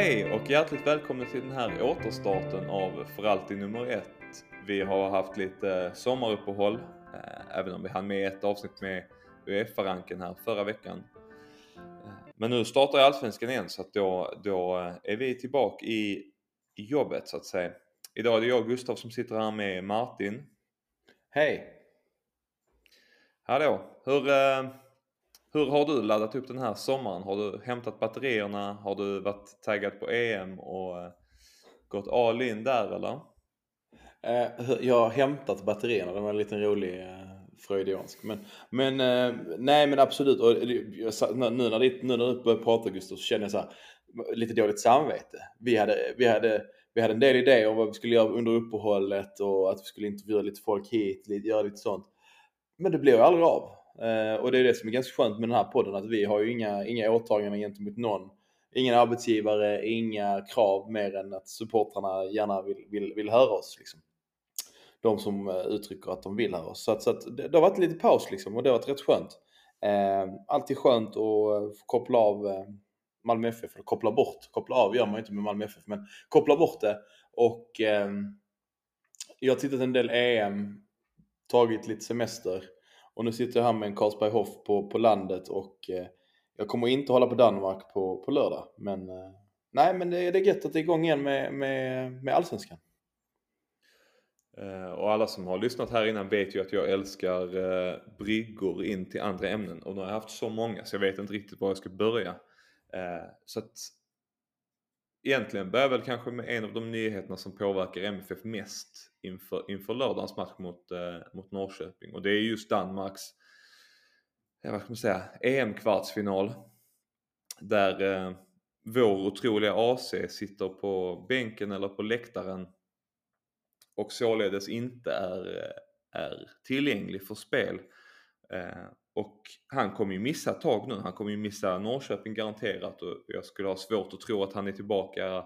Hej och hjärtligt välkomna till den här återstarten av För alltid nummer ett. Vi har haft lite sommaruppehåll, eh, även om vi hann med ett avsnitt med Uefa-ranken här förra veckan. Eh, Men nu startar Allsvenskan igen så att då, då eh, är vi tillbaka i, i jobbet så att säga. Idag är det jag Gustav som sitter här med Martin. Hej! Hallå! Hur, eh, hur har du laddat upp den här sommaren? Har du hämtat batterierna? Har du varit taggad på EM och eh, gått all in där eller? Eh, jag har hämtat batterierna, det var en liten rolig eh, freudiansk. Men, men nej men absolut, och nu när, det, nu när du börjar prata Gustav så känner jag så här, lite dåligt samvete. Vi hade, vi, hade, vi hade en del idéer om vad vi skulle göra under uppehållet och att vi skulle intervjua lite folk hit, lite, göra lite sånt. Men det blev ju aldrig av. Eh, och det är det som är ganska skönt med den här podden, att vi har ju inga, inga åtaganden gentemot någon. Ingen arbetsgivare, inga krav mer än att supportrarna gärna vill, vill, vill höra oss. Liksom. De som eh, uttrycker att de vill höra oss. Så, att, så att det, det har varit lite paus liksom och det har varit rätt skönt. Eh, alltid skönt att koppla av eh, Malmö FF, eller koppla bort. Koppla av gör man ju inte med Malmö FF, men koppla bort det. Och eh, jag har tittat en del EM, tagit lite semester och nu sitter jag här med en Carlsberg Hoff på, på landet och eh, jag kommer inte hålla på Danmark på, på lördag. Men eh, nej, men det, det är gött att det är igång igen med, med, med Allsvenskan. Eh, Och alla som har lyssnat här innan vet ju att jag älskar eh, bryggor in till andra ämnen och nu har jag haft så många så jag vet inte riktigt var jag ska börja. Eh, Så att egentligen börjar väl kanske med en av de nyheterna som påverkar MFF mest inför, inför lördagens match mot, eh, mot Norrköping och det är just Danmarks, jag vad ska man säga, EM-kvartsfinal. Där eh, vår otroliga AC sitter på bänken eller på läktaren och således inte är, eh, är tillgänglig för spel. Eh, och han kommer ju missa ett tag nu. Han kommer ju missa Norrköping garanterat och jag skulle ha svårt att tro att han är tillbaka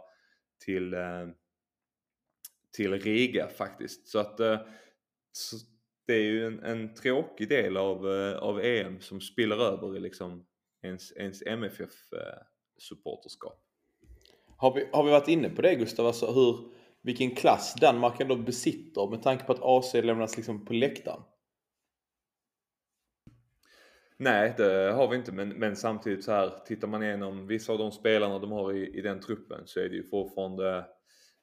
till, eh, till Riga faktiskt. Så att eh, så det är ju en, en tråkig del av, eh, av EM som spiller över i liksom ens, ens MFF-supporterskap. Har vi, har vi varit inne på det Gustav? Alltså hur, vilken klass Danmark ändå besitter med tanke på att AC lämnas liksom på läktaren? Nej, det har vi inte, men, men samtidigt så här tittar man igenom vissa av de spelarna de har i, i den truppen så är det ju fortfarande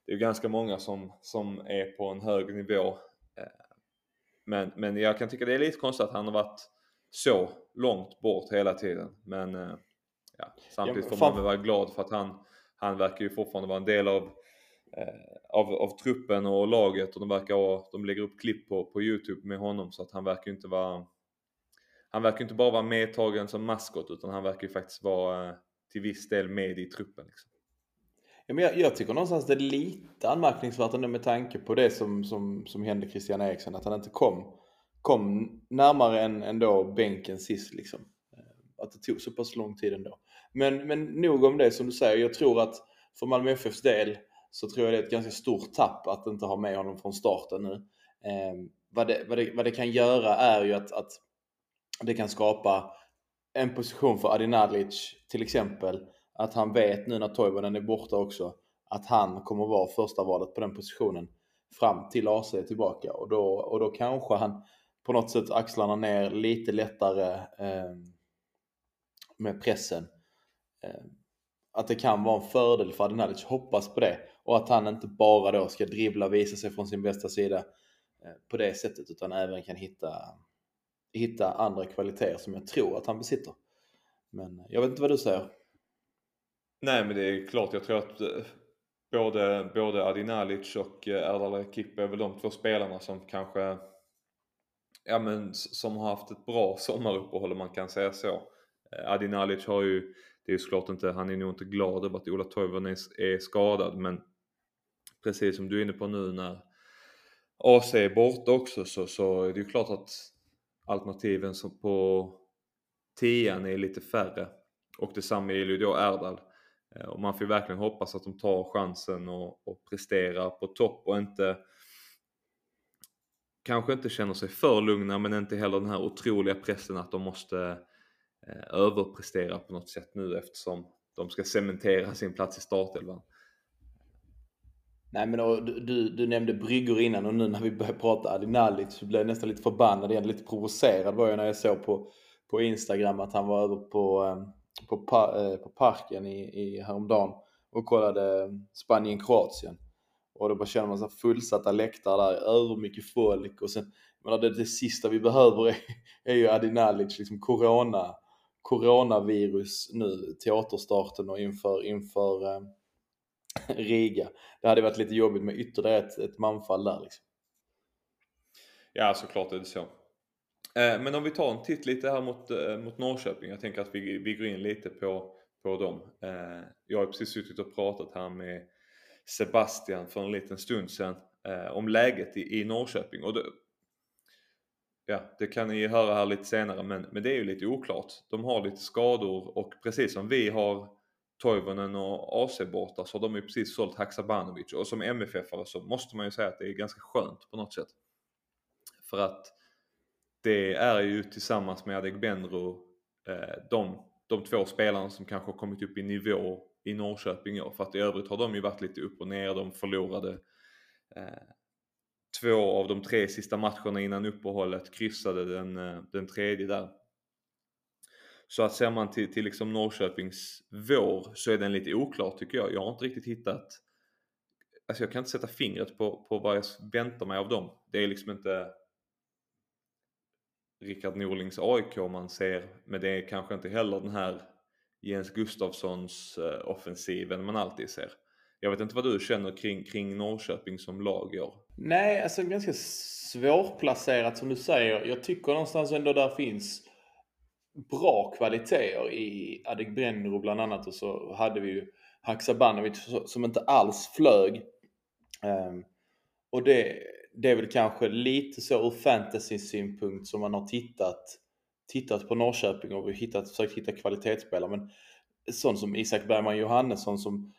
det är ganska många som, som är på en hög nivå. Eh, Men, men jag kan tycka det är lite konstigt att han har varit så långt bort hela tiden. Men eh, ja, samtidigt får man väl vara glad för att han, han verkar ju fortfarande vara en del av, eh, av, av truppen och laget och de verkar ha, de lägger upp klipp på, på Youtube med honom så att han verkar inte vara han verkar inte bara vara medtagen som maskot utan han verkar ju faktiskt vara eh, till viss del med i truppen. Liksom. Ja, men jag, jag tycker någonstans det är lite anmärkningsvärt ändå med tanke på det som, som, som hände Christian Eriksson Att han inte kom, kom närmare än, än då bänken sist. Liksom. Eh, att det tog så pass lång tid ändå. Men, men nog om det som du säger. Jag tror att för Malmö FFs del så tror jag det är ett ganska stort tapp att inte ha med honom från starten nu. Eh, vad, det, vad, det, vad det kan göra är ju att, att det kan skapa en position för Adinadlic till exempel. Att han vet nu när Toivonen är borta också att han kommer vara första valet på den positionen fram till AC är tillbaka och då, och då kanske han på något sätt axlarna ner lite lättare eh, med pressen. Eh, att det kan vara en fördel för Adinalic, hoppas på det. Och att han inte bara då ska dribbla och visa sig från sin bästa sida eh, på det sättet utan även kan hitta, hitta andra kvaliteter som jag tror att han besitter. Men jag vet inte vad du säger. Nej men det är klart, jag tror att eh, både, både Adinalic och eh, Erdal Rakip är väl de två spelarna som kanske ja men som har haft ett bra sommaruppehåll om man kan säga så. Eh, Adinalic har ju, det är ju såklart inte, han är nog inte glad över att Ola Toivonen är, är skadad men precis som du är inne på nu när AC är borta också så, så är det ju klart att alternativen som på tian är lite färre. Och detsamma gäller ju då Erdal. Eh, och man får ju verkligen hoppas att de tar chansen och, och presterar på topp och inte kanske inte känner sig för lugna men inte heller den här otroliga pressen att de måste eh, överprestera på något sätt nu eftersom de ska cementera sin plats i startelvan. Nej men och, du, du nämnde bryggor innan och nu när vi börjar prata Adinalic så blev jag nästan lite förbannad igen. Lite provocerad var jag när jag såg på, på Instagram att han var över på, eh, på, eh, på, parken i, i häromdagen och kollade eh, Spanien-Kroatien. Och då bara känner man så fullsatta läktare där, övermycket folk och sen, menar, det, det sista vi behöver är, är ju Adinalic, liksom corona, coronavirus nu till återstarten och inför, inför eh, Riga. Det hade varit lite jobbigt med ytterligare ett, ett manfall där liksom. Ja, såklart är det så. Eh, men om vi tar en titt lite här mot, eh, mot Norrköping. Jag tänker att vi, vi går in lite på, på dem. Eh, jag har precis suttit och pratat här med Sebastian för en liten stund sedan om läget i, i Norrköping. Och det, ja, det kan ni höra här lite senare men, men det är ju lite oklart. De har lite skador och precis som vi har Toivonen och AC borta så har de ju precis sålt Haksabanovic och som MFF-are så måste man ju säga att det är ganska skönt på något sätt. För att det är ju tillsammans med Adegbenro eh, de, de två spelarna som kanske har kommit upp i nivå i Norrköping i år. För att i övrigt har de ju varit lite upp och ner. De förlorade eh, två av de tre sista matcherna innan uppehållet, kryssade den, eh, den tredje där. Så att ser man till, till liksom Norrköpings vår så är den lite oklar tycker jag. Jag har inte riktigt hittat Alltså jag kan inte sätta fingret på, på vad jag väntar mig av dem. Det är liksom inte Rickard Norlings AIK man ser, men det är kanske inte heller den här Jens Gustafssons eh, offensiven man alltid ser. Jag vet inte vad du känner kring, kring Norrköping som lag i år? Nej, alltså ganska svårplacerat som du säger. Jag tycker någonstans ändå där finns bra kvaliteter i Adegbenro bland annat och så hade vi ju Haksabanovic som inte alls flög. Ehm, och det, det är väl kanske lite så ur fantasy-synpunkt som man har tittat, tittat på Norrköping och hittat, försökt hitta kvalitetsspelare. Men sån som Isak Bergman Johannesson som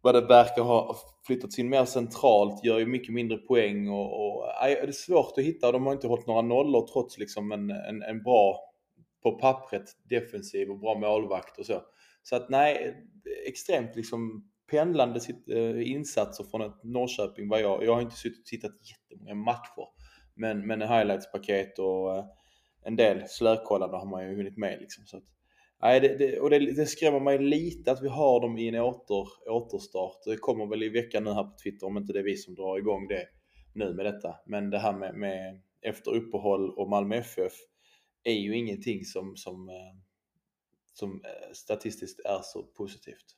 vad det verkar ha flyttats in mer centralt gör ju mycket mindre poäng och, och det är svårt att hitta. och De har inte hållit några nollor trots liksom en, en, en bra på pappret defensiv och bra målvakt och så. Så att nej, extremt liksom pendlande eh, insatser från ett Norrköping. var jag, jag har inte suttit och tittat jättemånga matcher. Men, men highlights-paket och eh, en del slökollande har man ju hunnit med. Liksom, så att, nej, det, det, och det, det skrämmer mig lite att vi har dem i en åter, återstart. Det kommer väl i veckan nu här på Twitter om inte det är vi som drar igång det nu med detta. Men det här med, med efter uppehåll och Malmö FF är ju ingenting som, som, eh, som eh, statistiskt är så positivt.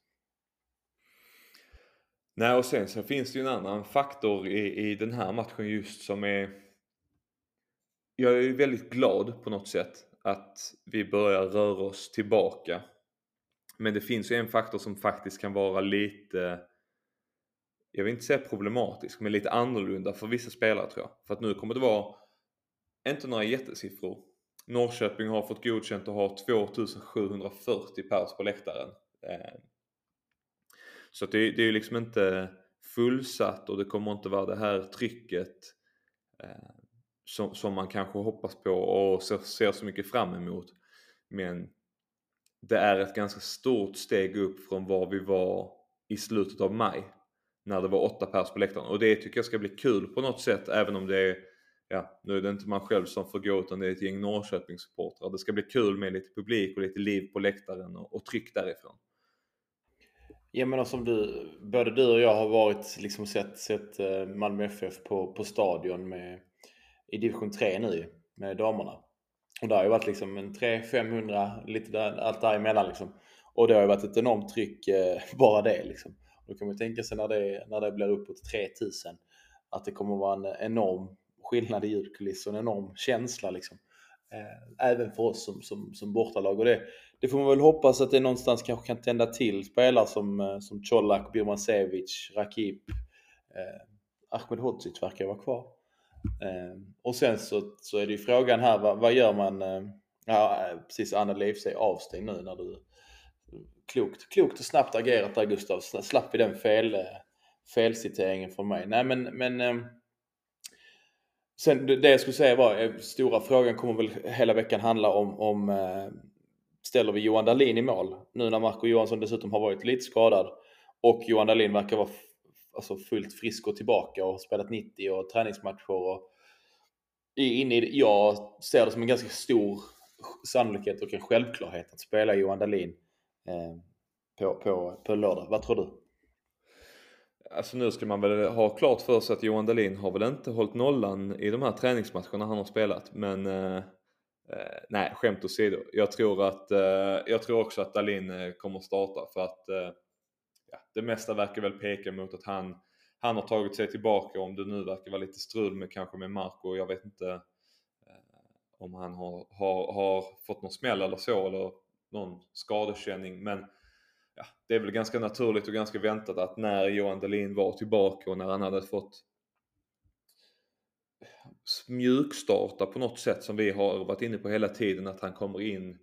Nej och sen så finns det ju en annan faktor i, i den här matchen just som är Jag är ju väldigt glad på något sätt att vi börjar röra oss tillbaka. Men det finns ju en faktor som faktiskt kan vara lite jag vill inte säga problematisk, men lite annorlunda för vissa spelare tror jag. För att nu kommer det vara, inte några jättesiffror. Norrköping har fått godkänt att ha 2740 pers på läktaren. Eh, så det, det är ju liksom inte fullsatt och det kommer inte vara det här trycket eh, som, som man kanske hoppas på och ser, ser så mycket fram emot. Men det är ett ganska stort steg upp från var vi var i slutet av maj när det var åtta pers på läktaren och det tycker jag ska bli kul på något sätt även om det är ja, nu är det inte man själv som får gå utan det är ett gäng Norrköpingssupportrar. Det ska bli kul med lite publik och lite liv på läktaren och, och tryck därifrån. Ja men alltså som du, både du och jag har varit liksom sett, sett eh, Malmö FF på, på stadion med, i division 3 nu med damerna. Och det har ju varit liksom en 300-500, lite där, allt däremellan liksom. Och det har ju varit ett enormt tryck eh, bara det liksom. Då kan man tänka sig när det, när det blir uppåt 3000 att det kommer vara en enorm skillnad i ljudkuliss och en enorm känsla liksom. Eh, även för oss som, som, som bortalag. Och det, det får man väl hoppas att det någonstans kanske kan tända till spelare som, eh, som Colak, Birmancevic, Rakip, eh, Ahmed Hodzic verkar vara kvar. Eh, och sen så, så är det ju frågan här, vad, vad gör man? Eh, ja, eh, precis, Anna Leif säger avstäng nu när du... Klokt, klokt och snabbt agerat där Gustav. Slapp i den fel, felciteringen från mig. Nej men, men Sen det jag skulle säga var, eh, stora frågan kommer väl hela veckan handla om, om eh, ställer vi Johan Dahlin i mål. Nu när Marco Johansson dessutom har varit lite skadad och Johan Dahlin verkar vara alltså fullt frisk och tillbaka och spelat 90 och träningsmatcher och inne i. Jag ser det som en ganska stor sannolikhet och en självklarhet att spela Johan Dahlin eh, på, på, på lördag. Vad tror du? Alltså nu ska man väl ha klart för sig att Johan Dahlin har väl inte hållit nollan i de här träningsmatcherna han har spelat men eh, eh nej skämt åsido. Jag tror att eh, jag tror också att Dahlin eh, kommer starta för att eh, ja, det mesta verkar väl peka mot att han han har tagit sig tillbaka om det nu verkar vara lite strul med kanske med Marco. Jag vet inte eh, om han har, har, har fått någon smäll eller så eller någon skadekänning men ja, det är väl ganska naturligt och ganska väntat att när Johan Dahlin var tillbaka och när han hade fått mjukstarta på något sätt som vi har varit inne på hela tiden att han kommer in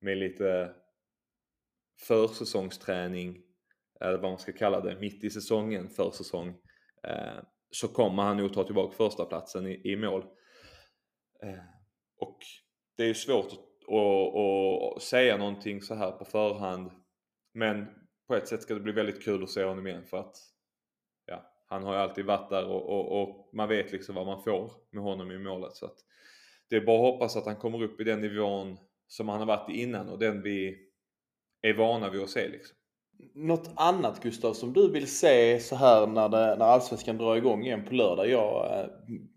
med lite försäsongsträning eller vad man ska kalla det, mitt i säsongen, försäsong eh, så kommer han nog ta tillbaka första platsen i, i mål. Eh, och det är ju svårt att, att, att säga någonting så här på förhand men på ett sätt ska det bli väldigt kul att se honom igen för att ja, han har ju alltid varit där och, och, och, man vet liksom vad man får med honom i målet. Så att det är bara att hoppas att han kommer upp i den nivån som han har varit i innan och den vi är vana vid att se. Liksom. Något annat Gustav som du vill se så här när, det, när Allsvenskan drar igång igen på lördag? Jag eh,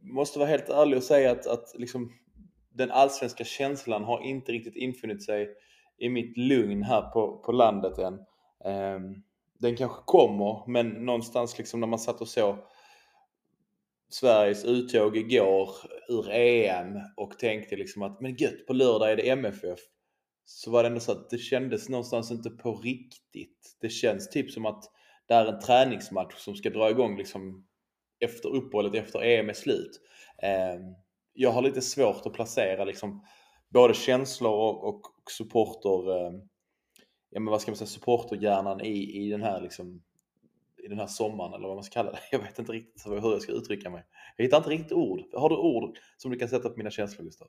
måste vara helt ärlig och säga att, att liksom, den allsvenska känslan har inte riktigt infunnit sig i mitt lugn här på, på landet än. Eh, den kanske kommer, men någonstans liksom när man satt och såg Sveriges uttåg igår ur EM och tänkte liksom att men gött, på lördag är det MFF. Så var det ändå så att det kändes någonstans inte på riktigt. Det känns typ som att det är en träningsmatch som ska dra igång liksom efter uppehållet, efter EM är slut. Eh, jag har lite svårt att placera liksom både känslor och, och, supporter, eh, ja men vad ska man säga, supporterhjärnan i, i den här liksom i den här sommaren eller vad man ska kalla det. Jag vet inte riktigt hur jag ska uttrycka mig. Jag hittar inte riktigt ord. Har du ord som du kan sätta på mina känslor Gustav?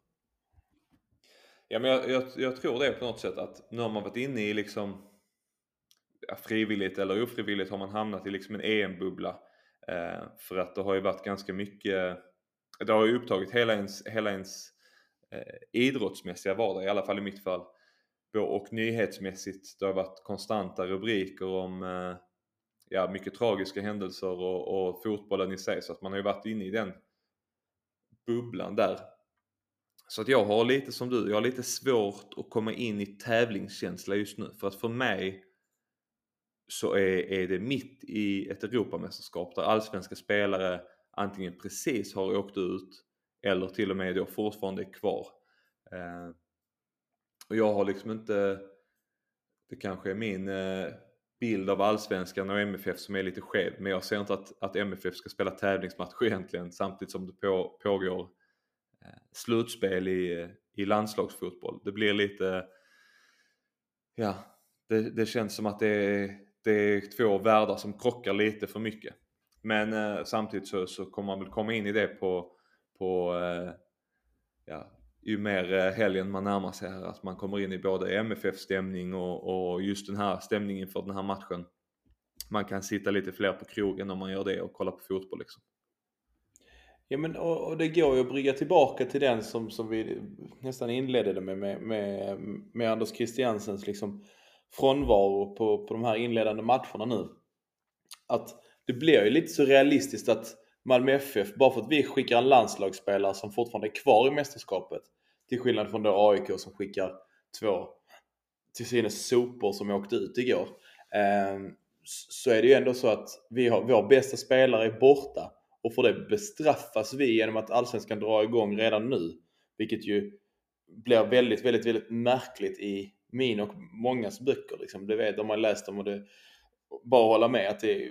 Ja men jag, jag, jag tror det på något sätt att nu har man varit inne i liksom ja, frivilligt eller ofrivilligt har man hamnat i liksom en EM-bubbla. Eh, för att det har ju varit ganska mycket, det har ju upptagit hela ens, hela ens Eh, idrottsmässiga vardag, i alla fall i mitt fall. Och nyhetsmässigt, det har varit konstanta rubriker om eh, ja, mycket tragiska händelser och, och fotbollen i sig. Så att man har ju varit inne i den bubblan där. Så att jag har lite som du, jag har lite svårt att komma in i tävlingskänsla just nu. För att för mig så är, är det mitt i ett Europamästerskap där allsvenska spelare antingen precis har åkt ut eller till och med då fortfarande är kvar. Eh, och jag har liksom inte, det kanske är min eh, bild av allsvenskan och MFF som är lite skev men jag ser inte att, att MFF ska spela tävlingsmatch egentligen samtidigt som det på, pågår eh, slutspel i, i landslagsfotboll. Det blir lite, ja, det, det känns som att det är, det är två världar som krockar lite för mycket. Men eh, samtidigt så, så kommer man väl komma in i det på på eh, ja, ju mer eh, helgen man närmar sig här att man kommer in i både MFF-stämning och, och just den här stämningen för den här matchen. Man kan sitta lite fler på krogen om man gör det och kolla på fotboll liksom. Ja men och, och det går ju att brygga tillbaka till den som, som vi nästan inledde med, med, med, med Anders Christiansens liksom frånvaro på, på de här inledande matcherna nu. Att det blir ju lite så realistiskt att Malmö FF, bara för att vi skickar en landslagsspelare som fortfarande är kvar i mästerskapet. Till skillnad från då AIK som skickar två till synes sopor som åkte ut igår. Ehm, så är det ju ändå så att vi har, vår bästa spelare är borta. Och för det bestraffas vi genom att Allsvenskan drar igång redan nu. Vilket ju blir väldigt, väldigt, väldigt märkligt i min och mångas böcker. Liksom. Det vet de har läst dem och det bara hålla med att det är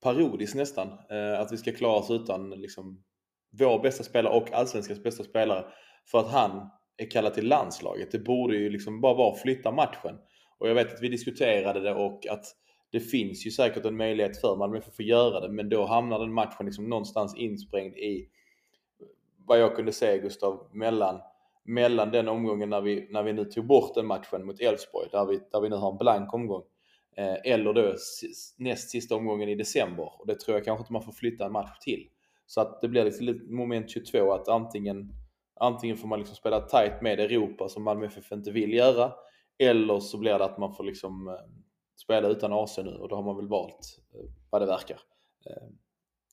parodiskt nästan. Eh, att vi ska klara oss utan liksom, vår bästa spelare och allsvenskans bästa spelare. För att han är kallad till landslaget. Det borde ju liksom bara vara att flytta matchen. Och jag vet att vi diskuterade det och att det finns ju säkert en möjlighet för Malmö FF att göra det. Men då hamnar den matchen liksom någonstans insprängd i eh, vad jag kunde se Gustav mellan mellan den omgången när vi, när vi nu tog bort den matchen mot Elfsborg, där vi, där vi nu har en blank omgång, Eh, eller då näst sista omgången i december. Och det tror jag kanske inte man får flytta en match till. Så att det blir liksom lite moment 22 att antingen, antingen får man liksom spela tight med Europa som Malmö FF inte vill göra, eller så blir det att man får liksom eh, spela utan AC nu och då har man väl valt, eh, vad det verkar,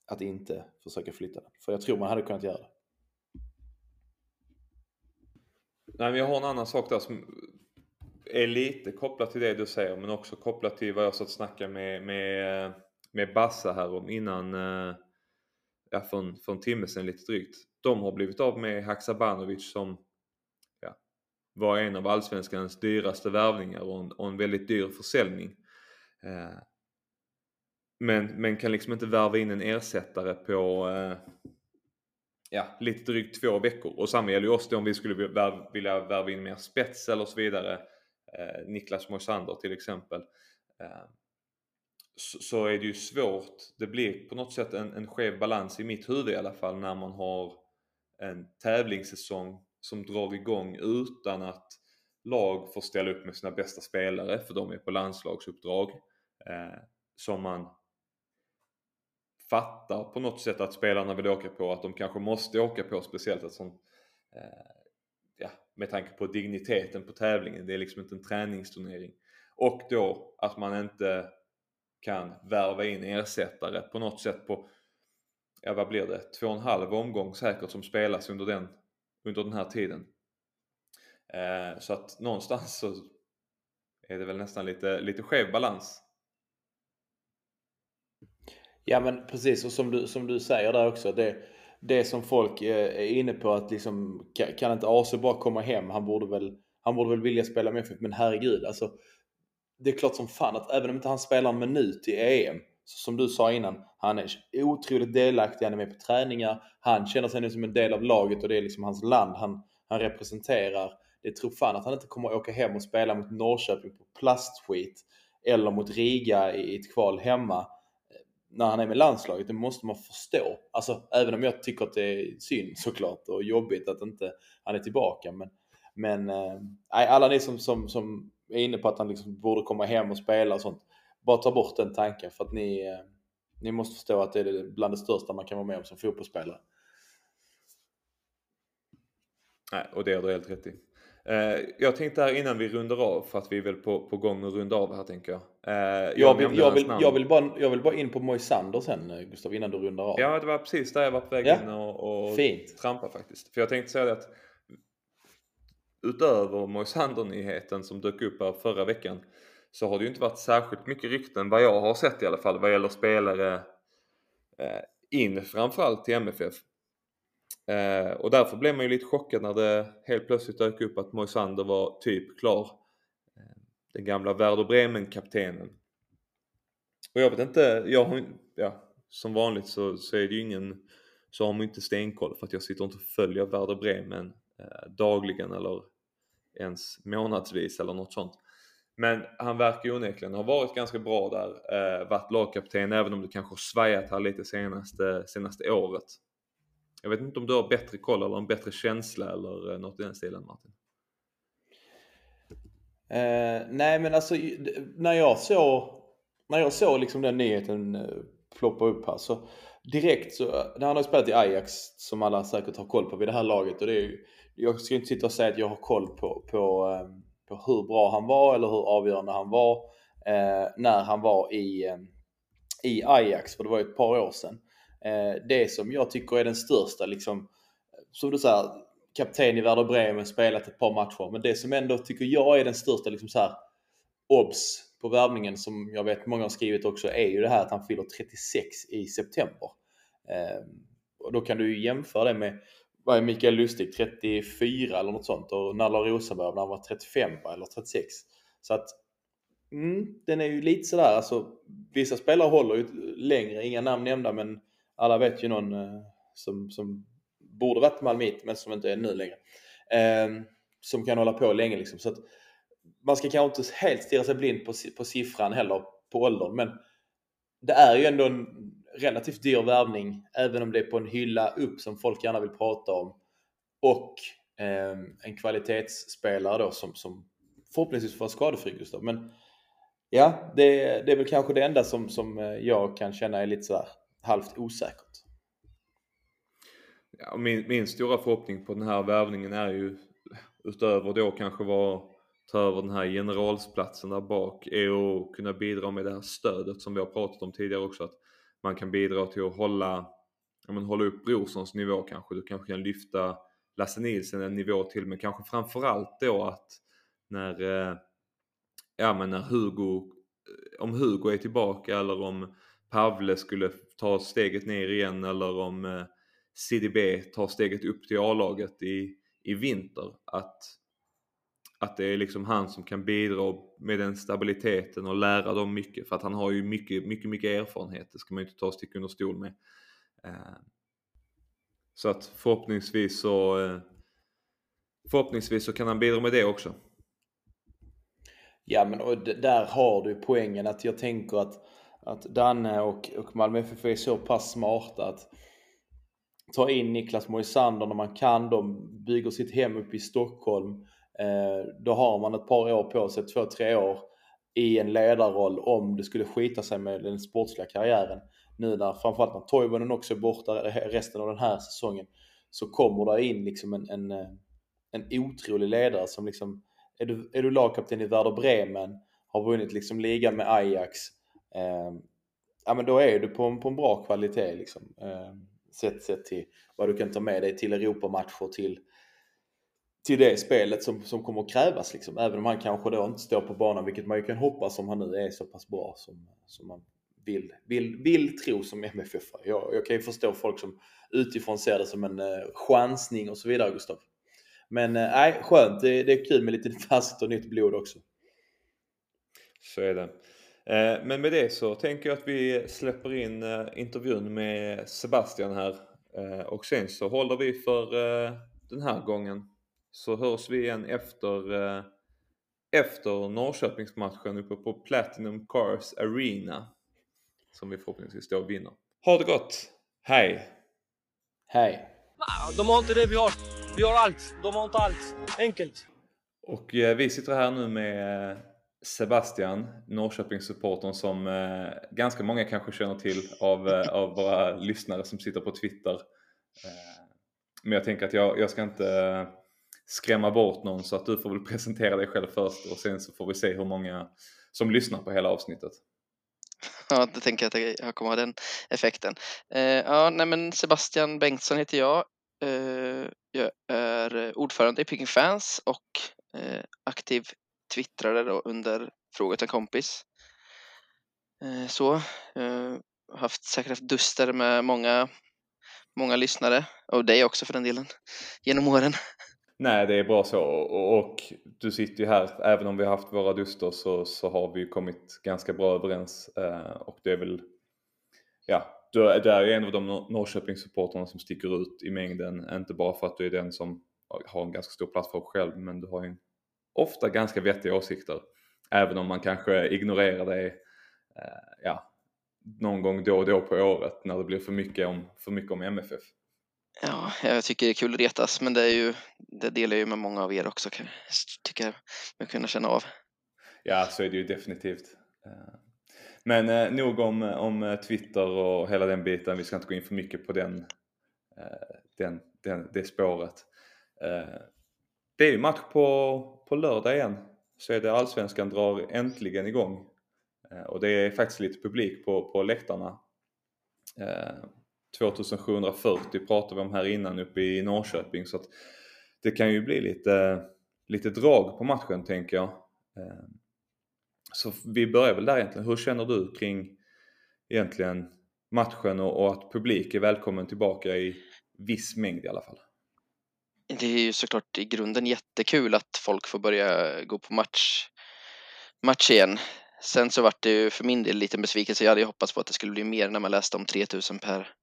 att inte försöka flytta den. För jag tror man hade kunnat göra det. Nej, men jag har en annan sak där som är lite kopplat till det du säger men också kopplat till vad jag satt och snackade med, med, med Bassa här om innan, eh, ja, för, en, för en timme sedan lite drygt. De har blivit av med Haksabanovic som ja, var en av allsvenskans dyraste värvningar och en, och en väldigt dyr försäljning. Eh, men, men kan liksom inte värva in en ersättare på eh, ja, lite drygt två veckor. Och samma gäller ju oss då om vi skulle vilja värva in mer spets eller så vidare. Eh, Niklas Moisander till exempel. Eh, så, så, är det ju svårt. Det blir på något sätt en, en skev balans i mitt huvud i alla fall när man har en tävlingssäsong som drar igång utan att lag får ställa upp med sina bästa spelare för de är på landslagsuppdrag. Eh, som man fattar på något sätt att spelarna vill åka på, att de kanske måste åka på speciellt ett sånt, eh, med tanke på digniteten på tävlingen. Det är liksom inte en träningsturnering. Och då att man inte kan värva in ersättare på något sätt på, ja vad blir det, två och en halv omgång säkert som spelas under den, under den här tiden. Eh, så att någonstans så är det väl nästan lite, lite skev balans Ja men precis och som du, som du säger där också. Det, det som folk eh, är inne på att liksom kan inte AC bara komma hem? Han borde väl, han borde väl vilja spela med FF men herregud alltså. Det är klart som fan att även om inte han spelar en minut i EM så som du sa innan, han är otroligt delaktig, han är med på träningar, han känner sig nu som en del av laget och det är liksom hans land han, han representerar. Det tror fan att han inte kommer åka hem och spela mot Norrköping på plastskit eller mot Riga i ett kval hemma när han är med landslaget, det måste man förstå. Alltså även om jag tycker att det är synd såklart och jobbigt att inte han är tillbaka. Men, men eh, alla ni som, som, som är inne på att han liksom borde komma hem och spela och sånt. Bara ta bort den tanken för att ni, eh, ni måste förstå att det är bland det största man kan vara med om som fotbollsspelare. Nej, och det har du helt rätt i. Eh, jag tänkte här innan vi rundar av, för att vi är väl på, på gång att runda av här tänker jag. Eh, jag, jag, vill, jag, vill, jag, vill bara, jag vill bara in på Moisander sen eh, Gustav, innan du rundar av. Ja, det var precis där jag var på väg ja. in och, och Fint. trampa faktiskt. För jag tänkte säga det att utöver Moisander-nyheten som dök upp här förra veckan så har det ju inte varit särskilt mycket rykten vad jag har sett i alla fall vad gäller spelare eh, in framförallt till MFF. Eh, och därför blev man ju lite chockad när det helt plötsligt dök upp att Moisander var typ klar. Eh, den gamla Werder Bremen-kaptenen. Och jag vet inte, jag har, ja, som vanligt så, så är det ju ingen, så har man inte stenkoll för att jag sitter inte och följer Werder Bremen eh, dagligen eller ens månadsvis eller något sånt. Men han verkar ju onekligen ha varit ganska bra där, eh, varit lagkapten även om det kanske har svajat här lite senaste, senaste året. Jag vet inte om du har bättre koll eller en bättre känsla eller eh, något i den stilen Martin? Eh, nej men alltså när jag såg när jag såg liksom den nyheten eh, ploppa upp här så direkt så, när han har spelat i Ajax som alla säkert har koll på vid det här laget och det är ju, jag ska inte sitta och säga att jag har koll på, på, ehm, på hur bra han var eller hur avgörande han var eh, när han var i, ehm, i Ajax, för det var ju ett par år sedan. Eh, det som jag tycker är den största, liksom, som du säger, kapten i Werder Bremen, spelat ett par matcher. Men det som ändå tycker jag är den största liksom så här, obs på värvningen som jag vet många har skrivit också är ju det här att han fyller 36 i september. Eh, och då kan du ju jämföra det med vad är Mikael Lustig, 34 eller något sånt och Nalla Rosenberg när han var 35 eller 36. Så att mm, den är ju lite sådär, alltså vissa spelare håller ju längre, inga namn nämnda men alla vet ju någon eh, som, som borde varit Malmit men som inte är nu längre. Eh, som kan hålla på länge liksom. Så att man ska kanske inte helt stirra sig blind på, på siffran heller, på åldern. Men det är ju ändå en relativt dyr värvning, även om det är på en hylla upp som folk gärna vill prata om. Och eh, en kvalitetsspelare då som, som förhoppningsvis får vara skadefri Gustav. Men ja, det, det är väl kanske det enda som, som eh, jag kan känna är lite sådär halvt osäkert. Ja, min, min stora förhoppning på den här värvningen är ju utöver då kanske vara ta över den här generalsplatsen där bak är att kunna bidra med det här stödet som vi har pratat om tidigare också. Att man kan bidra till att hålla, ja, men hålla upp Brorssons nivå kanske. Du kanske kan lyfta Lasse Nilsen en nivå till men kanske framförallt då att när, eh, ja men när Hugo, om Hugo är tillbaka eller om Pavle skulle ta steget ner igen eller om eh, CDB tar steget upp till A-laget i, i vinter. Att att det är liksom han som kan bidra med den stabiliteten och lära dem mycket för att han har ju mycket, mycket, mycket erfarenhet. Det ska man ju inte ta stick under stol med. Eh, så att förhoppningsvis så eh, förhoppningsvis så kan han bidra med det också. Ja men och där har du poängen att jag tänker att, att Danne och, och Malmö FF är så pass smarta att ta in Niklas Moisander när man kan. De bygger sitt hem uppe i Stockholm Eh, då har man ett par år på sig, två, tre år i en ledarroll om det skulle skita sig med den sportsliga karriären. Nu när framförallt när Toivonen också är borta resten av den här säsongen så kommer det in liksom en, en, eh, en otrolig ledare som liksom är du, är du lagkapten i Werder Bremen, har vunnit liksom ligan med Ajax, Ehm, ja men då är du på en, på en bra kvalitet liksom. Eh, sett, sett till vad du kan ta med dig till Europamatcher, till till det spelet som, som kommer att krävas. Liksom. Även om han kanske då inte står på banan, vilket man ju kan hoppas om han nu är så pass bra som, som man vill, vill, vill tro som MFF. Jag, jag kan ju förstå folk som utifrån ser det som en eh, chansning och så vidare, Gustav. Men eh, nej, eh, skönt. Det, det, är kul med lite fast och nytt blod också. Så är det. Eh, men med det så tänker jag att vi släpper in eh, intervjun med Sebastian här. Eh, och sen så håller vi för den här gången så hörs vi igen efter, efter Norrköpingsmatchen uppe på Platinum Cars Arena. Som vi förhoppningsvis då vinner. Ha det gott! Hej! Hej! De har inte det vi har. Vi har allt. De har inte allt. Enkelt. Och vi sitter här nu med Sebastian, Norrköpingssupportern som eh, ganska många kanske känner till av, eh, av våra lyssnare som sitter på Twitter. Eh, men jag tänker att jag, jag ska inte eh, skrämma bort någon så att du får väl presentera dig själv först och sen så får vi se hur många som lyssnar på hela avsnittet. Ja, det tänker jag att jag kommer ha den effekten. Eh, ja, nej men Sebastian Bengtsson heter jag. Eh, jag är ordförande i Picking Fans och eh, aktiv twittrade då under Fråga till en kompis. Eh, så, eh, haft säkert haft duster med många, många lyssnare och dig också för den delen genom åren. Nej, det är bra så. Och, och, du sitter ju här, även om vi har haft våra duster så, så har vi kommit ganska bra överens. Eh, och det är väl, ja, du är, du är en av de Norrköpingssupportrarna som sticker ut i mängden. Inte bara för att du är den som har en ganska stor plattform själv, men du har ju en ofta ganska vettiga åsikter. Även om man kanske ignorerar det, eh, ja, någon gång då och då på året när det blir för mycket om, för mycket om MFF. Ja, jag tycker det är kul att retas, men det, är ju, det delar jag ju med många av er också, tycker jag mig kunna känna av. Ja, så är det ju definitivt. Eh, men eh, nog om, om eh, Twitter och hela den biten, vi ska inte gå in för mycket på den, den, den, det spåret. Det är ju match på, på lördag igen, så är det Allsvenskan drar äntligen igång. Eh, och det är faktiskt lite publik på, på läktarna eh, 2740 pratade vi om här innan uppe i Norrköping så att det kan ju bli lite, lite drag på matchen tänker jag. Eh, så vi börjar väl där egentligen. Hur känner du kring egentligen matchen och, och att publik är välkommen tillbaka i viss mängd i alla fall? Det är ju såklart i grunden jättekul att folk får börja gå på match, match igen. Sen så vart det ju för min del lite besvikelse. Jag hade ju hoppats på att det skulle bli mer när man läste om 3000 per,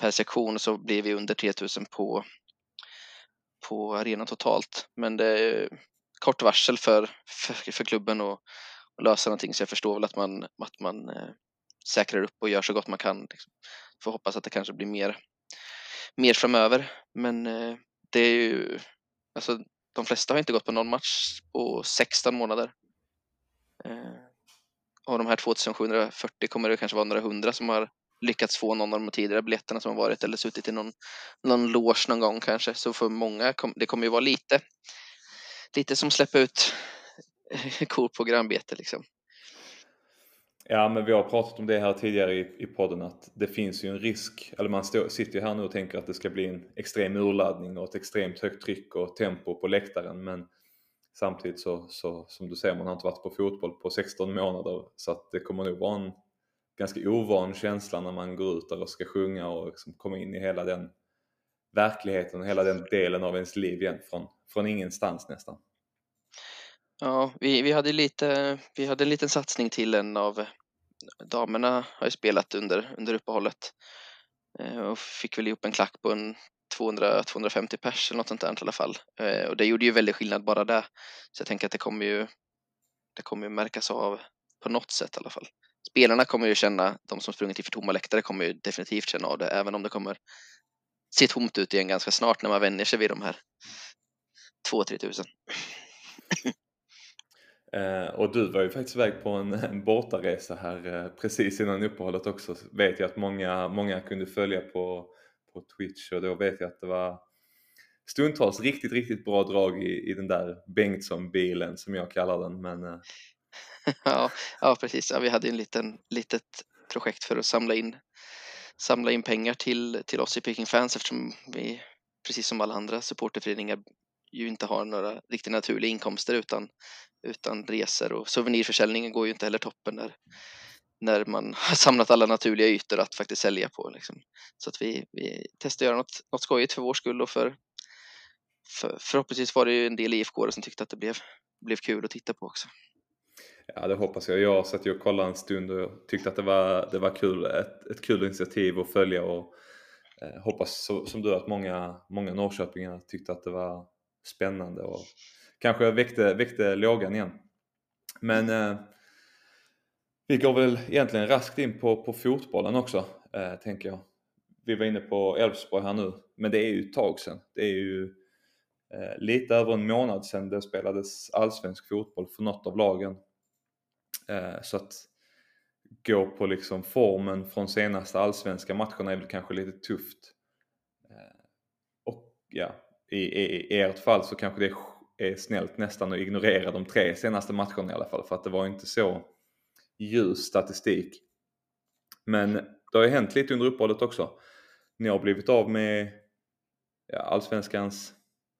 per sektion så blir vi under 3000 på, på arenan totalt. Men det är kort varsel för, för, för klubben att, att lösa någonting så jag förstår väl att man, att man eh, säkrar upp och gör så gott man kan. Liksom. Får hoppas att det kanske blir mer, mer framöver. Men eh, det är ju Alltså, de flesta har inte gått på någon match på 16 månader. Eh, av de här 2740 kommer det kanske vara några hundra som har lyckats få någon av de tidigare biljetterna som har varit eller suttit i någon, någon loge någon gång kanske. Så för många, kom, det kommer ju vara lite, lite som släppa ut kor på grannbete liksom. Ja, men vi har pratat om det här tidigare i, i podden att det finns ju en risk, eller man stå, sitter ju här nu och tänker att det ska bli en extrem urladdning och ett extremt högt tryck och tempo på läktaren men samtidigt så, så som du säger, man har inte varit på fotboll på 16 månader så att det kommer nog vara en ganska ovan känsla när man går ut där och ska sjunga och liksom komma in i hela den verkligheten och hela den delen av ens liv igen från, från ingenstans nästan. Ja, vi, vi, hade lite, vi hade en liten satsning till en av damerna har ju spelat under, under uppehållet eh, och fick väl ihop en klack på en 200-250 pers eller något sånt där i alla fall. Eh, och det gjorde ju väldigt skillnad bara det. Så jag tänker att det kommer ju, det kommer ju märkas av på något sätt i alla fall. Spelarna kommer ju känna, de som sprungit inför för tomma läktare kommer ju definitivt känna av det, även om det kommer se tomt ut igen ganska snart när man vänjer sig vid de här 2-3 tusen. Eh, och du var ju faktiskt iväg på en, en bortaresa här eh, precis innan uppehållet också. Vet jag att många, många kunde följa på, på Twitch och då vet jag att det var stundtals riktigt, riktigt bra drag i, i den där Bengtsson-bilen som jag kallar den. Men, eh. ja, ja, precis. Ja, vi hade en liten, litet projekt för att samla in, samla in pengar till, till oss i Peking Fans eftersom vi, precis som alla andra supporterföreningar, ju inte har några riktigt naturliga inkomster utan, utan resor och souvenirförsäljningen går ju inte heller toppen när, när man har samlat alla naturliga ytor att faktiskt sälja på. Liksom. Så att vi, vi testar att göra något, något skojigt för vår skull och för, för förhoppningsvis var det ju en del IFK som tyckte att det blev, blev kul att titta på också. Ja det hoppas jag. Jag satt ju och kollade en stund och tyckte att det var, det var kul, ett, ett kul initiativ att följa och eh, hoppas så, som du att många, många Norrköpingar tyckte att det var spännande och kanske väckte, väckte lågan igen. Men eh, vi går väl egentligen raskt in på, på fotbollen också, eh, tänker jag. Vi var inne på Elfsborg här nu, men det är ju ett tag sedan. Det är ju eh, lite över en månad sedan det spelades allsvensk fotboll för något av lagen. Eh, så att gå på liksom formen från senaste allsvenska matcherna är väl kanske lite tufft. Eh, och ja, i, i, i ert fall så kanske det är snällt nästan att ignorera de tre senaste matcherna i alla fall för att det var inte så ljus statistik. Men det har ju hänt lite under uppehållet också. Ni har blivit av med ja, allsvenskans,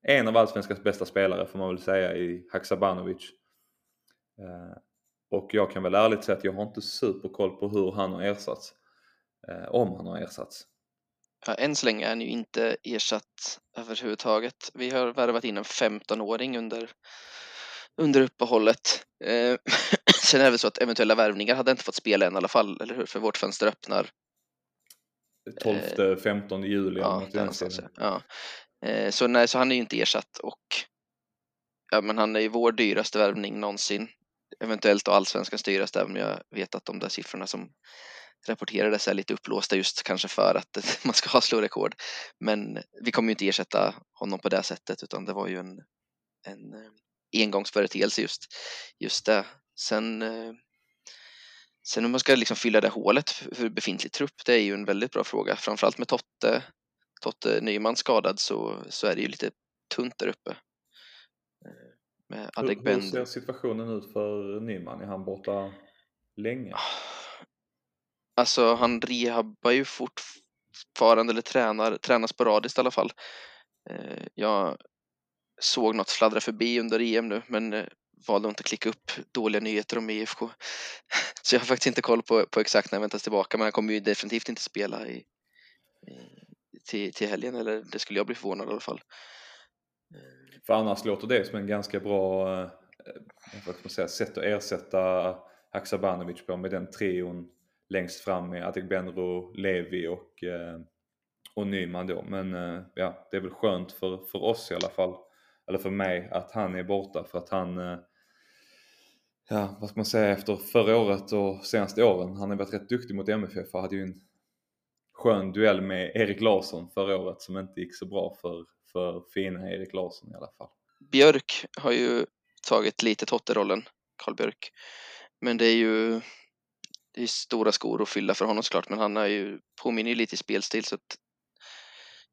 en av allsvenskans bästa spelare får man väl säga i Haksabanovic. Eh, och jag kan väl ärligt säga att jag har inte superkoll på hur han har ersatts. Eh, om han har ersatts. Ja, än så länge är han ju inte ersatt överhuvudtaget. Vi har värvat in en 15-åring under, under uppehållet. Eh, sen är det väl så att eventuella värvningar hade inte fått spela än i alla fall, eller hur? För vårt fönster öppnar 12-15 eh, juli. Ja, ja. Eh, så nej, så han är ju inte ersatt och ja, men han är ju vår dyraste värvning någonsin. Eventuellt och allsvenskans dyraste, även om jag vet att de där siffrorna som rapporterades är lite uppblåsta just kanske för att man ska ha slå rekord. Men vi kommer ju inte ersätta honom på det sättet utan det var ju en, en eh, engångsföreteelse just, just det. Sen, eh, sen om man ska liksom fylla det hålet för befintlig trupp, det är ju en väldigt bra fråga. Framförallt med Totte, Totte Nyman skadad så, så är det ju lite tunt där uppe. Eh, med hur, hur ser situationen ut för Nyman? Är han borta länge? Alltså han rehabbar ju fortfarande, eller tränar, tränar sporadiskt i alla fall. Eh, jag såg något fladdra förbi under EM nu, men eh, valde valde inte att klicka upp dåliga nyheter om IFK. Så jag har faktiskt inte koll på, på exakt när han väntas tillbaka, men han kommer ju definitivt inte spela i, i, till, till helgen, eller det skulle jag bli förvånad i alla fall. För annars låter det som en ganska bra vad ska man säga, sätt att ersätta Haksabanovic på med den trion längst fram med Adegbenro, Levi och, eh, och Nyman då. Men eh, ja, det är väl skönt för, för oss i alla fall, eller för mig, att han är borta för att han eh, Ja, vad ska man säga efter förra året och senaste åren. Han har varit rätt duktig mot MFF och hade ju en skön duell med Erik Larsson förra året som inte gick så bra för, för fina Erik Larsson i alla fall. Björk har ju tagit lite Totte-rollen, Karl Björk. Men det är ju det är stora skor att fylla för honom såklart, men han är ju, påminner ju lite i spelstil så att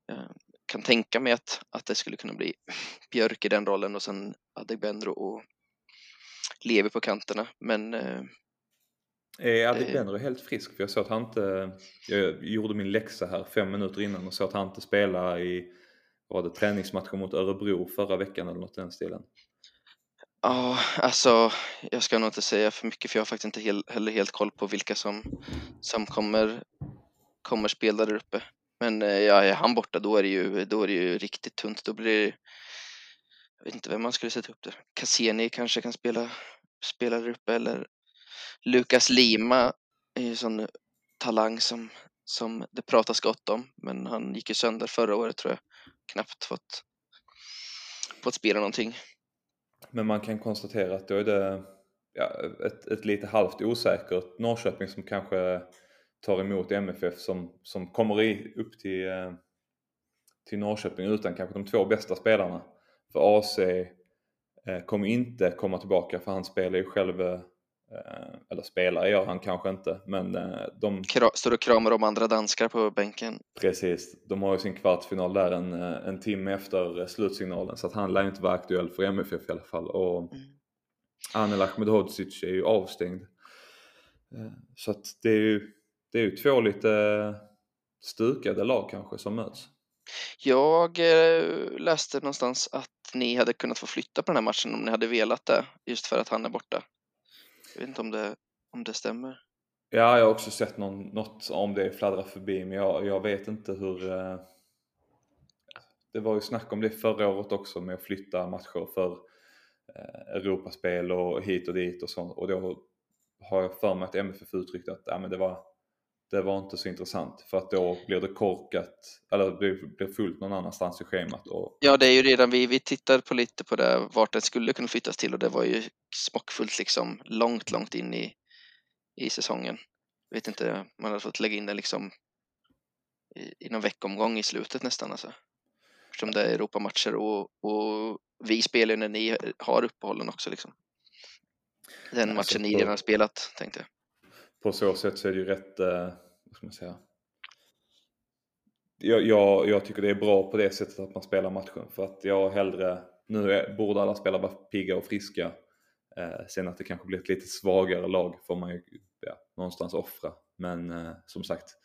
jag kan tänka mig att, att det skulle kunna bli Björk i den rollen och sen Adegbenro och Levi på kanterna. Men eh, Är Adegbenro helt frisk? För jag såg att han inte... Jag gjorde min läxa här fem minuter innan och såg att han inte spelade i var det träningsmatcher mot Örebro förra veckan eller något i den stilen. Ja, alltså jag ska nog inte säga för mycket för jag har faktiskt inte hel, heller helt koll på vilka som, som kommer, kommer spela där uppe. Men eh, ja, är han borta då är, det ju, då är det ju riktigt tunt. Då blir det, jag vet inte vem man skulle sätta upp det. Cassini kanske kan spela, spela där uppe eller Lukas Lima är ju en sån talang som, som det pratas gott om. Men han gick ju sönder förra året tror jag. Knappt fått, fått spela någonting. Men man kan konstatera att då är det ja, ett, ett lite halvt osäkert Norrköping som kanske tar emot MFF som, som kommer i, upp till, eh, till Norrköping utan kanske de två bästa spelarna. För AC eh, kommer inte komma tillbaka för han spelar ju själv, eh, eller spelar gör han kanske inte, men eh, de... Står och kramar om andra danskar på bänken. Precis, de har ju sin kvartsfinal där en, eh, en timme efter slutsignalen så att han lär inte vara aktuell för MFF i alla fall. Och Mm. Anel Ahmedhodzic är ju avstängd. Eh, Så att det är ju, det är ju två lite stukade lag kanske som möts. Jag eh, läste någonstans att ni hade kunnat få flytta på den här matchen om ni hade velat det, just för att han är borta. Jag vet inte om det, om det stämmer. Ja, jag har också sett någon, något om det fladdra förbi men jag, jag vet inte hur... Eh, det var ju snack om det förra året också med att flytta matcher för eh, Europaspel och hit och dit och sånt och då har jag för mig att MFF uttryckte att ja, men det, var, det var inte så intressant för att då blir det korkat eller det blir, blir fullt någon annanstans i schemat och Ja, det är ju redan, vi, vi tittade på lite på det, vart den skulle kunna flyttas till och det var ju smockfullt liksom långt, långt in i, i säsongen. Jag vet inte, man hade fått lägga in den liksom i, i någon veckomgång i slutet nästan alltså. Eftersom det är Europamatcher och, och vi spelar ju när ni har uppehållen också liksom. Den matchen ni redan har spelat, tänkte jag på så sätt så är det ju rätt, eh, vad ska man säga? Jag, jag, jag tycker det är bra på det sättet att man spelar matchen för att jag hellre, nu är, borde alla spelare vara pigga och friska. Eh, sen att det kanske blir ett lite svagare lag får man ju ja, någonstans offra. Men eh, som sagt,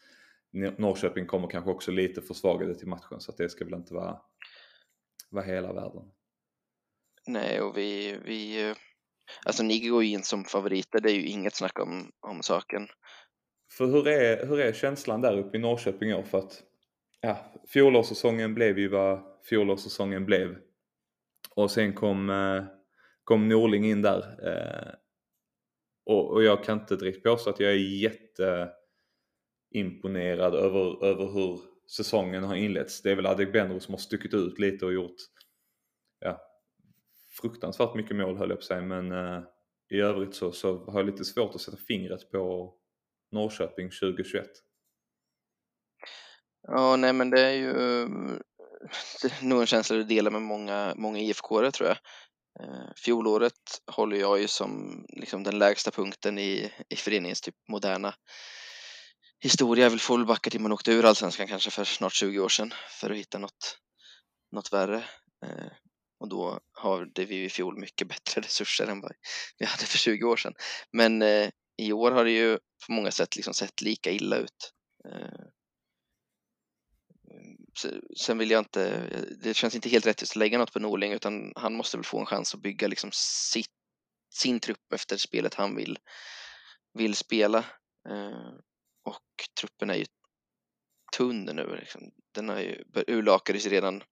Norrköping kommer kanske också lite försvagade till matchen så att det ska väl inte vara, vara hela världen. Nej, och vi, vi, eh, alltså Nigge går ju in som favoriter, det är ju inget snack om, om saken. För hur är, hur är känslan där uppe i Norrköping i år? För att ja, fjolårssäsongen blev ju vad fjolårssäsongen blev. Och sen kom, eh, kom Norling in där. Eh, och, och jag kan inte direkt påstå att jag är jätteimponerad över, över hur säsongen har inletts. Det är väl Adegbenro som har stuckit ut lite och gjort fruktansvärt mycket mål höll jag på att säga. Men eh, i övrigt så, så har jag lite svårt att sätta fingret på Norrköping 2021. Ja, nej men det är ju det är nog en känsla du delar med många, många IFK-are tror jag. Eh, Fjolåret håller jag ju som liksom den lägsta punkten i, i föreningens typ moderna historia. Jag vill få väl backa till man åkte ur allsvenskan kanske för snart 20 år sedan för att hitta något, något värre. Eh, och då hade vi i fjol mycket bättre resurser än vad vi hade för 20 år sedan. Men eh, i år har det ju på många sätt liksom sett lika illa ut. Eh, eh Sen vill jag inte, eh, det känns inte helt rättvist att lägga något på Norling utan han måste väl få en chans att bygga liksom sitt, sin trupp efter spelet han vill, vill spela. Eh, och truppen är ju tunn nu. Liksom. Den har ju urlakades redan,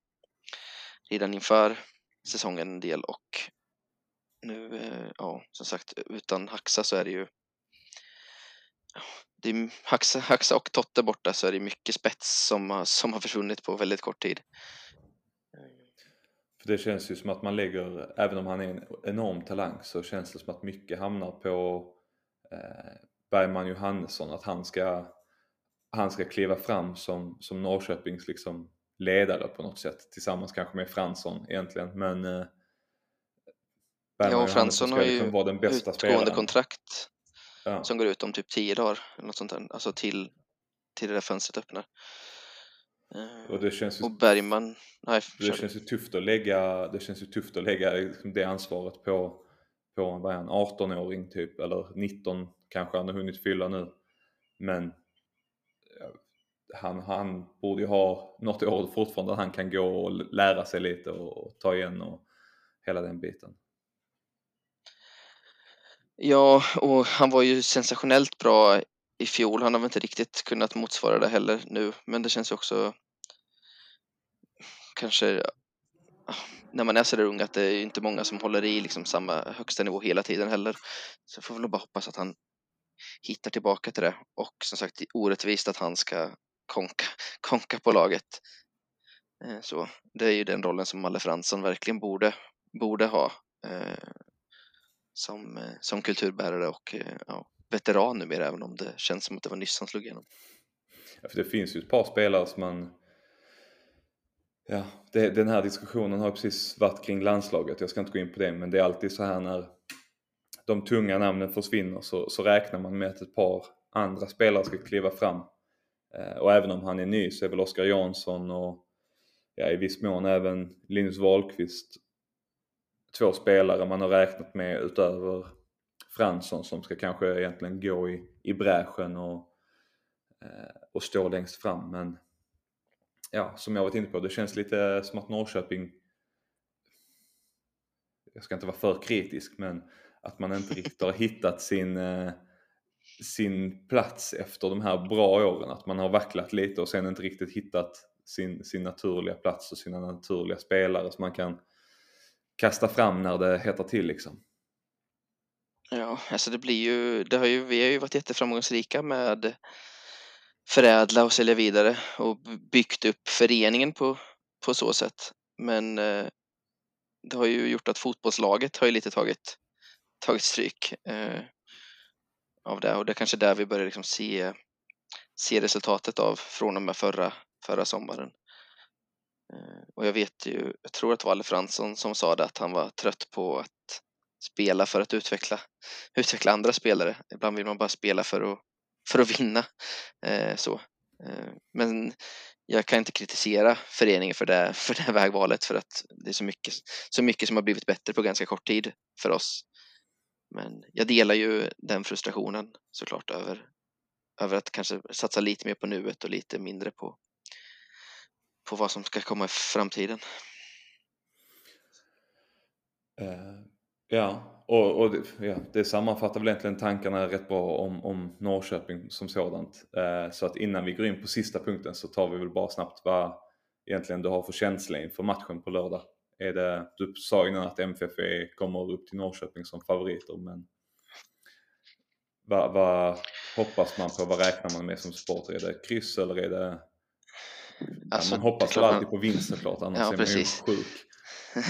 redan inför säsongen en del och nu, eh, ja, som sagt, utan Haxa så är det ju det är Haxa, Haxa och Totte borta så är det mycket spets som har, som har försvunnit på väldigt kort tid. För det känns ju som att man lägger, även om han är en enorm talang, så känns det som att mycket hamnar på eh, Bergman Johannesson. Att han ska, han ska kliva fram som, som Norrköpings liksom ledare på något sätt tillsammans kanske med Fransson egentligen men eh, Ja, och Fransson har ju vara den bästa utgående spelaren. kontrakt Ja. som går ut om typ 10 dagar eller något sånt där. Alltså till, till det där fönstret öppnar. Eh, Och det känns ju Och Bergman, nej, Det känns ju tufft att lägga, det känns ju tufft att lägga liksom det ansvaret på, på han, 18-åring typ, eller 19 kanske han har hunnit fylla nu. Men han, han borde ju ha något år fortfarande där han kan gå och lära sig lite och, och ta igen och hela den biten. Ja, och han var ju sensationellt bra i fjol. Han har väl inte riktigt kunnat motsvara det heller nu, men det känns ju också kanske ah, när man är så där ung att det är inte många som håller i liksom samma högsta nivå hela tiden heller. Så jag får väl bara hoppas att han hittar tillbaka till det och som sagt orättvist att han ska konka, konka på laget. Eh, Så det är ju den rollen som Malle Fransson verkligen borde, borde ha eh, som, eh, som kulturbärare och eh, ja, veteran numera, även om det känns som att det var nyss han slog igenom. Ja, för det finns ju ett par spelare som man Ja, det, den här diskussionen har precis varit kring landslaget. Jag ska inte gå in på det, men det är alltid så här när de tunga namnen försvinner så, så räknar man med att ett par andra spelare ska kliva fram. Eh, och även om han är ny så är väl Oskar Jansson och ja, i viss mån även Linus Wahlqvist två spelare man har räknat med utöver Fransson som ska kanske egentligen gå i, i bräschen och, eh, och stå längst fram. Men ja, som jag varit inne på, det känns lite som att Norrköping, jag ska inte vara för kritisk, men att man inte riktigt har hittat sin, eh, sin plats efter de här bra åren. Att man har vacklat lite och sen inte riktigt hittat sin, sin naturliga plats och sina naturliga spelare som man kan kasta fram när det hettar till liksom. Ja, alltså det blir ju, det har ju, vi har ju varit jätteframgångsrika med förädla och sälja vidare och byggt upp föreningen på, på så sätt. Men eh, det har ju gjort att fotbollslaget har ju lite tagit, tagit stryk eh, av det och det är kanske där vi börjar liksom se, se resultatet av från och med förra, förra sommaren. Eh, och jag vet ju, jag tror att det var Alle Fransson som sa det att han var trött på att spela för att utveckla, utveckla andra spelare. Ibland vill man bara spela för att, för att vinna. Eh, så. Eh, men jag kan inte kritisera föreningen för det, för det här vägvalet för att det är så mycket, så mycket som har blivit bättre på ganska kort tid för oss. Men jag delar ju den frustrationen såklart över, över att kanske satsa lite mer på nuet och lite mindre på, på vad som ska komma i framtiden. Uh, ja, och, och det, ja, det sammanfattar väl egentligen tankarna rätt bra om, om Norrköping som sådant. Uh, så att innan vi går in på sista punkten så tar vi väl bara snabbt vad egentligen du har för känsla inför matchen på lördag. Är det, du sa ju nu att MFF är, kommer upp till Norrköping som favoriter men vad, vad hoppas man på? Vad räknar man med som supporter? Är det kryss eller är det... Alltså, ja, man hoppas väl alltid på vinst såklart annars Ja, är man precis. ju sjuk.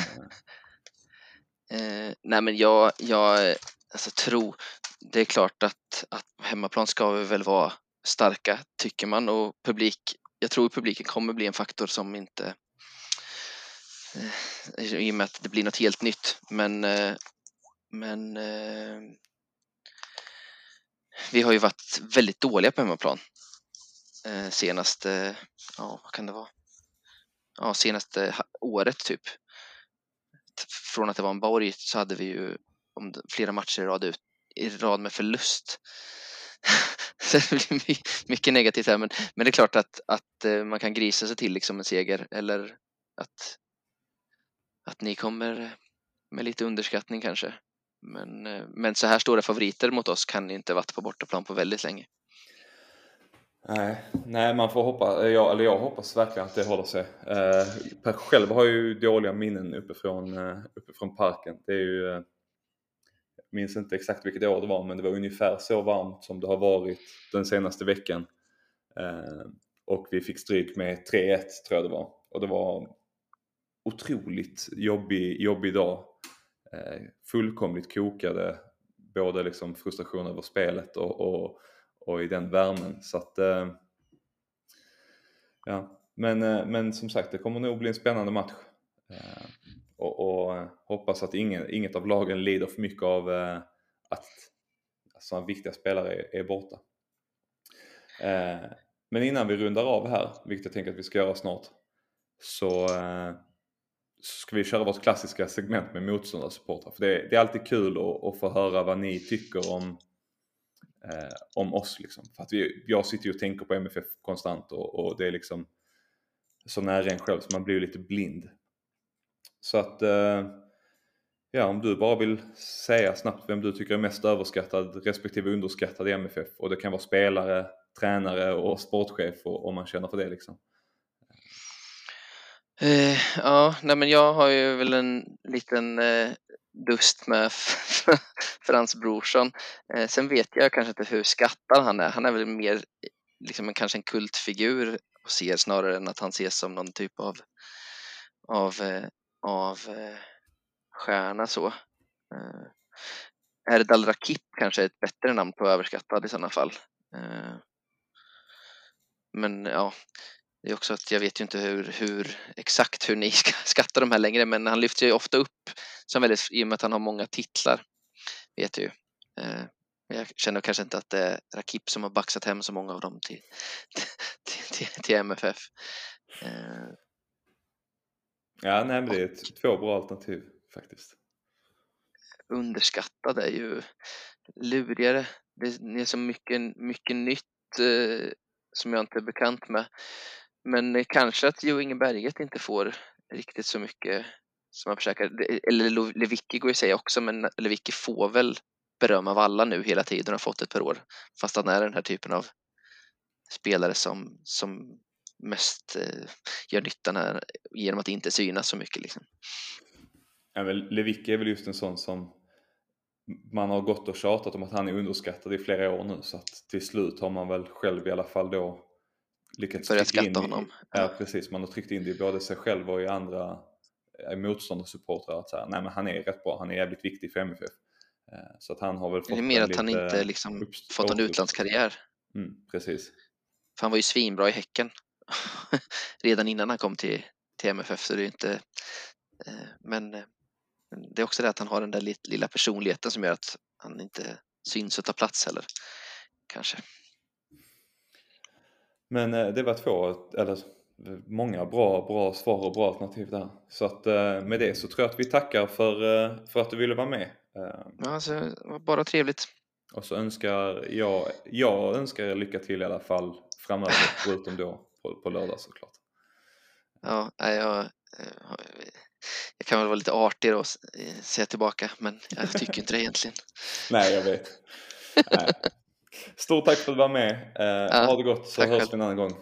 Eh, nej men jag, jag alltså, tror, det är klart att, att hemmaplan ska vi väl vara starka tycker man och publik, jag tror publiken kommer bli en faktor som inte Eh, i och med att det blir något helt nytt men eh, men eh, vi har ju varit väldigt dåliga på hemmaplan senaste, ja vad kan det vara? Ja, senaste året typ från att det var en Borg så hade vi ju flera matcher i rad, ut, i rad med förlust. så det blir mycket negativt här men, men det är klart att, att man kan grisa sig till liksom en seger eller att, att ni kommer med lite underskattning kanske. Men, eh, men så här stora favoriter mot oss kan ni inte varit på bortaplan på väldigt länge. Nej, nej, man får hoppas, eh, jag, eller jag hoppas verkligen att det håller sig. Eh, Per själv har ju dåliga minnen uppifrån, eh, uppifrån parken. Det är ju, eh, jag minns inte exakt vilket år det var, men det var ungefär så varmt som det har varit den senaste veckan. Eh, och vi fick stryk med 3-1 tror jag det var. Och det var otroligt jobbig, jobbig dag. Eh, fullkomligt kokade, både liksom frustration över spelet och, och och i den värmen. Så att, eh, ja, men, eh, men som sagt, det kommer nog bli en spännande match. Eh, och, och eh, hoppas att ingen, inget av lagen lider för mycket av eh, att sådana viktiga spelare är, är borta. Eh, men innan vi rundar av här, vilket jag tänker att vi ska göra snart, så ska vi köra vårt klassiska segment med motståndarsupportrar. För det, det, är alltid kul att, att, få höra vad ni tycker om, eh, om oss. Liksom. För att vi, jag sitter ju och tänker på MFF konstant och, och det är liksom så nära en själv så man blir lite blind. Så att, eh, ja om du bara vill säga snabbt vem du tycker är mest överskattad respektive underskattad i MFF och det kan vara spelare, tränare och sportchef om man känner för det liksom. Eh, ja, nej men jag har ju väl en liten eh, dust med Frans Brorsson. Eh, sen vet jag kanske inte hur skattad han är. Han är väl mer liksom en, kanske en kultfigur och ser snarare än att han ses som någon typ av, av, eh, av eh, stjärna så. Eh, Erdal Rakip kanske är ett bättre namn på överskattad i sådana fall. Eh, men ja, det är också att jag vet ju inte hur, hur exakt hur ni ska skatta de här längre, men han lyfter ju ofta upp som väldigt, i och med att han har många titlar, vet jag ju. Eh, jag känner kanske inte att det är Rakip som har baxat hem så många av dem till, till, till, till MFF. Eh. Ja, nej, men det är två bra alternativ faktiskt. Underskattad är ju lurigare. Det är så mycket, mycket nytt eh, som jag inte är bekant med. Men eh, kanske att Jo Inge Berget inte får riktigt så mycket som man försöker, eller Lewicki går ju att säga också, men Lewicki får väl beröm av alla nu hela tiden och har fått ett per år. Fast han är den här typen av spelare som, som mest eh, gör nyttan här genom att inte synas så mycket. Liksom. Ja, men Lewicki är väl just en sån som man har gått och tjatat om att han är underskattad i flera år nu så att till slut har man väl själv i alla fall då lyckats Börjat skatta honom. I, ja precis, man har tryckt in det i både sig själv och i andra i motståndarsupportrar att säga, nej men han är rätt bra, han är jävligt viktig för MFF. Eh, så att han har väl fått Det är mer att han inte liksom fått en utlandskarriär. Mm, precis. För han var ju svinbra i Häcken redan innan han kom till, till MFF så det är inte eh, men det är också det att han har den där lilla personligheten som gör att han inte syns och tar plats heller. Kanske. Men eh, det var två, eller många bra, bra svar och bra alternativ där. Så att eh, med det så tror jag att vi tackar för, eh, för att du ville vara med. Ja, alltså, det var bara trevligt. Och så önskar jag, jag önskar er lycka till i alla fall framöver, förutom då på, på lördag såklart. Ja, jag, jag kan väl vara lite artig och säga tillbaka, men jag tycker inte det egentligen. Nej, jag vet. Nej. Stort tack för att du var med. Eh, ja, ha det gott så hörs vi en annan gång.